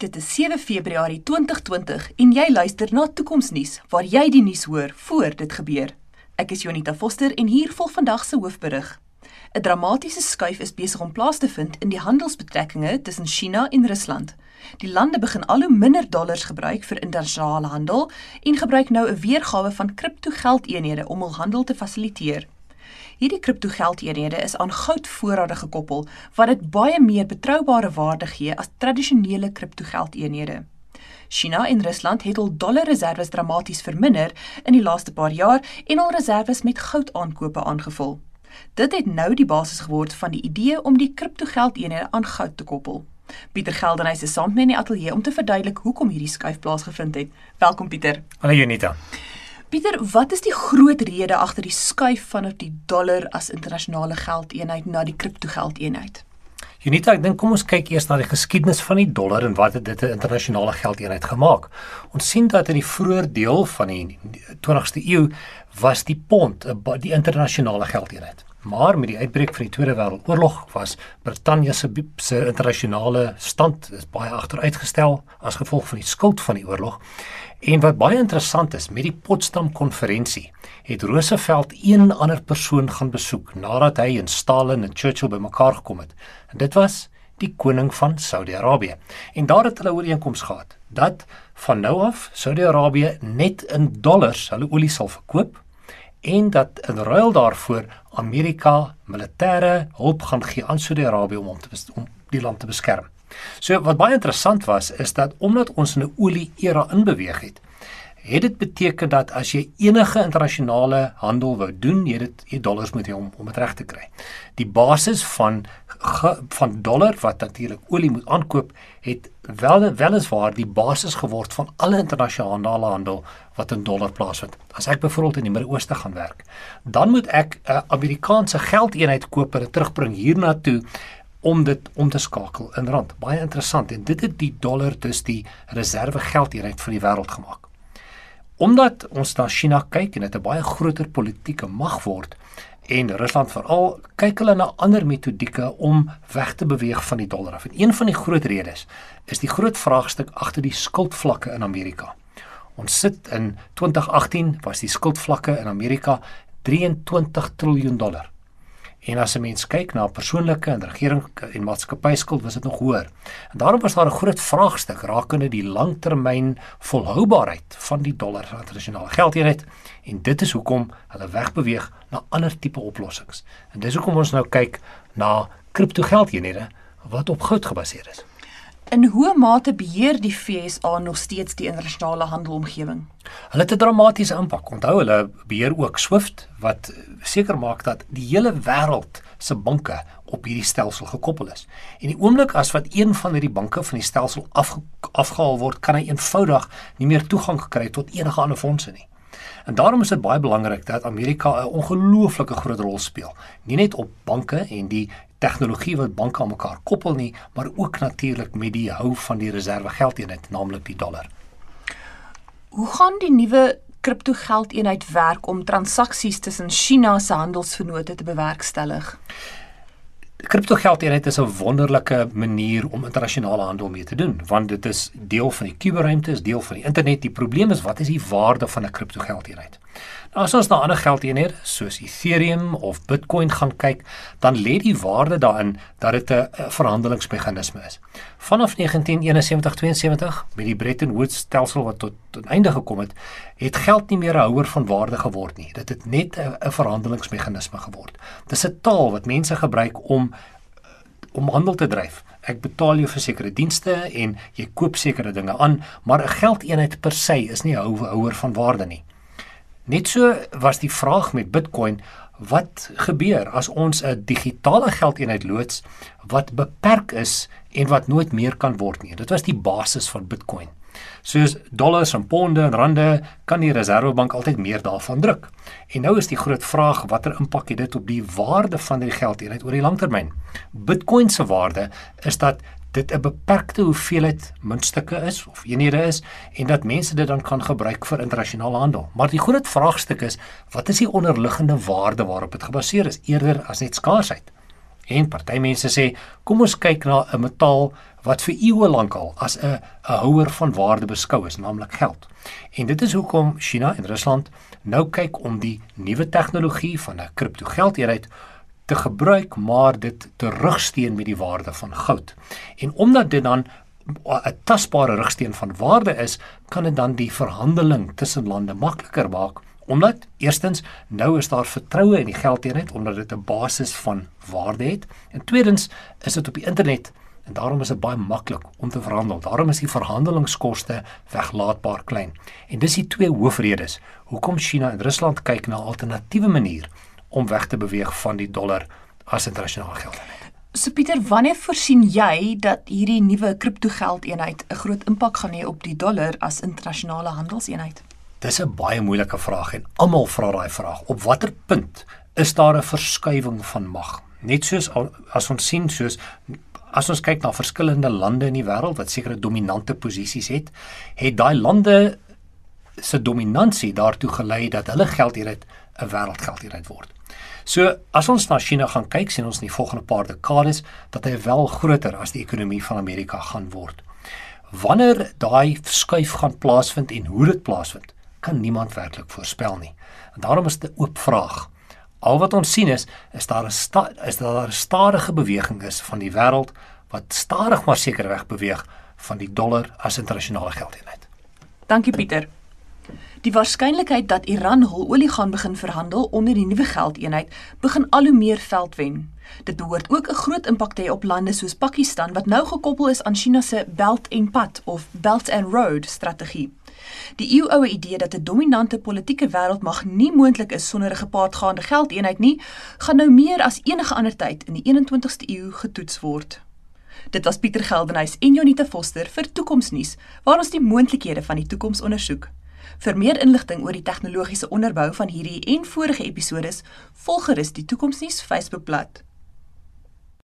Dit is 7 Februarie 2020 en jy luister na Toekomsnuus waar jy die nuus hoor voor dit gebeur. Ek is Jonita Foster en hier volg vandag se hoofberig. 'n Dramatiese skuif is besig om plaas te vind in die handelsbetrekkinge tussen China en Rusland. Die lande begin al hoe minder dollars gebruik vir internasionale handel en gebruik nou 'n weergawe van kriptogeldeenhede om hul handel te fasiliteer. Hierdie kriptogeldeenhede is aan goudvoorrade gekoppel wat dit baie meer betroubare waarde gee as tradisionele kriptogeldeenhede. China en Rusland het hul dollarreserwes dramaties verminder in die laaste paar jaar en hul reserwes met goudaankope aangevul. Dit het nou die basis geword van die idee om die kriptogeldeenhede aan goud te koppel. Pieter Geldenhuys is saam met my in die ateljee om te verduidelik hoekom hierdie skuif plaasgevind het. Welkom Pieter. Hallo Junita. Pieter, wat is die groot rede agter die skuif van op die dollar as internasionale geldeenheid na die kriptogeldeenheid? Unita, ek dink kom ons kyk eers na die geskiedenis van die dollar en wat het dit 'n internasionale geldeenheid gemaak. Ons sien dat in die vroeë deel van die 20ste eeu was die pond die internasionale geldeenheid. Maar met die uitbreek van die Tweede Wêreldoorlog was Brittanje se se internasionale stand is baie agteruitgestel as gevolg van die skuld van die oorlog En wat baie interessant is, met die Potsdam konferensie het Roosevelt een ander persoon gaan besoek nadat hy en Stalin en Churchill bymekaar gekom het. En dit was die koning van Saudi-Arabië. En daar het hulle ooreenkoms gehad dat van nou af Saudi-Arabië net in dollars hulle olie sal verkoop en dat in ruil daarvoor Amerika militêre hulp gaan gee aan Saudi-Arabië om om, te, om die land te beskerm. So wat baie interessant was is dat omdat ons in 'n olie era inbeweeg het, het dit beteken dat as jy enige internasionale handel wou doen, jy dit jy dollars moet hê om om dit reg te kry. Die basis van van dollar wat natuurlik olie moet aankoop, het wel weliswaar die basis geword van alle internasionale handel wat in dollar plaasvind. As ek byvoorbeeld in die Midde-Ooste gaan werk, dan moet ek 'n Amerikaanse geldeenheid koop en dit terugbring hiernatoe om dit om te skakel in rand. Baie interessant en dit het die dollar dus die reserve geldeenheid van die wêreld gemaak. Omdat ons na China kyk en dit 'n baie groter politieke mag word en Rusland veral kyk hulle na ander metodieke om weg te beweeg van die dollar af. En een van die groot redes is die groot vraagstuk agter die skuldvlakke in Amerika. Ons sit in 2018 was die skuldvlakke in Amerika 23 trilljoen dollar. En as 'n mens kyk na persoonlike en regering en maatskappyskuld, was dit nog hoër. En daarom was daar 'n groot vraagstuk rakende die langtermyn volhoubaarheid van die dollar as internasionale geldeenheid en dit is hoekom hulle wegbeweeg na ander tipe oplossings. En dis hoekom ons nou kyk na kriptogeldeenhede wat op goud gebaseer is. In hoe mate beheer die FSA nog steeds die internasionale handelomgewing? Hulle het 'n dramatiese impak. Onthou hulle beheer ook SWIFT wat seker maak dat die hele wêreld se banke op hierdie stelsel gekoppel is. En die oomblik as wat een van hierdie banke van die stelsel afge afgehaal word, kan hy eenvoudig nie meer toegang kry tot enige ander fondse nie. En daarom is dit baie belangrik dat Amerika 'n ongelooflike groot rol speel, nie net op banke en die tegnologie wat banke aan mekaar koppel nie, maar ook natuurlik met die hou van die reserve geldeenheid, naamlik die dollar. Hoe gaan die nuwe kriptogeldeenheid werk om transaksies tussen China se handelsvennote te bewerkstellig? Kriptogeldeenheid is 'n wonderlike manier om internasionale handel mee te doen, want dit is deel van die kuberruimte, is deel van die internet. Die probleem is wat is die waarde van 'n kriptogeldeenheid? Nou as ons na ander geldeenhede soos Ethereum of Bitcoin gaan kyk, dan lê die waarde daarin dat dit 'n verhandelingsmeganisme is. Vanaf 1971-72 met die Bretton Woods stelsel wat tot 'n einde gekom het, het geld nie meer 'n houer van waarde geword nie. Dit het net 'n verhandelingsmeganisme geword. Dis 'n taal wat mense gebruik om om handel te dryf. Ek betaal jou vir sekere dienste en jy koop sekere dinge aan, maar 'n geldeenheid per se is nie 'n houer van waarde nie. Net so was die vraag met Bitcoin wat gebeur as ons 'n digitale geldeenheid loods wat beperk is en wat nooit meer kan word nie. Dit was die basis van Bitcoin. Soos dollars en ponde en rande kan die Reserwebank altyd meer daarvan druk. En nou is die groot vraag watter impak het dit op die waarde van die geldeenheid oor die langtermyn? Bitcoin se waarde is dat dit 'n beperkte hoeveelheid muntstukke is of eenhede is en dat mense dit dan kan gebruik vir internasionale handel. Maar die groot vraagstuk is, wat is die onderliggende waarde waarop dit gebaseer is eerder as net skaarsheid? En party mense sê, kom ons kyk na 'n metaal wat vir eeue lank al as 'n 'n houer van waarde beskou is, naamlik geld. En dit is hoekom China en Rusland nou kyk om die nuwe tegnologie van 'n kriptogeldeenheid te gebruik maar dit terugsteun met die waarde van goud. En omdat dit dan 'n tasbare rigsteen van waarde is, kan dit dan die verhandeling tussen lande makliker maak omdat eerstens nou is daar vertroue in die geldeenheid omdat dit 'n basis van waarde het en tweedens is dit op die internet en daarom is dit baie maklik om te verhandel. Daarom is die verhandelingskoste weglaatbaar klein. En dis die twee hoofredes hoekom China en Rusland kyk na 'n alternatiewe manier om weg te beweeg van die dollar as internasionale geldeenheid. So Pieter, wanneer voorsien jy dat hierdie nuwe kriptogeldeenheid 'n groot impak gaan hê op die dollar as internasionale handelseenheid? Dis 'n baie moeilike vraag en almal vra daai vraag. Op watter punt is daar 'n verskuiwing van mag? Net soos as ons sien soos as ons kyk na verskillende lande in die wêreld wat sekere dominante posisies het, het daai lande se dominansie daartoe gelei dat hulle geldeenheid 'n wêreldgeldeenheid word. So as ons na China gaan kyk, sien ons in die volgende paar dekades dat hy wel groter as die ekonomie van Amerika gaan word. Wanneer daai skuif gaan plaasvind en hoe dit plaasvind, kan niemand werklik voorspel nie. En daarom is dit 'n oop vraag. Al wat ons sien is is daar 'n is daar 'n stadige beweging is van die wêreld wat stadig maar seker weg beweeg van die dollar as internasionale geldeenheid. Dankie Pieter. Die waarskynlikheid dat Iran hul olie gaan begin verhandel onder die nuwe geldeenheid begin al hoe meer veld wen. Dit behoort ook 'n groot impak te hê op lande soos Pakistan wat nou gekoppel is aan China se Belt and Pad of Belt and Road strategie. Die eeuoue idee dat 'n dominante politieke wêreld mag nie moontlik is sonder 'n gepaardgaande geldeenheid nie, gaan nou meer as enige ander tyd in die 21ste eeu getoets word. Dit was Pieter Geldenhuys en Jonita Foster vir Toekomsnuus, waar ons die moontlikhede van die toekoms ondersoek. Vir meer inligting oor die tegnologiese onderbou van hierdie en vorige episode, volg gerus die Toekomsnuus Facebookblad.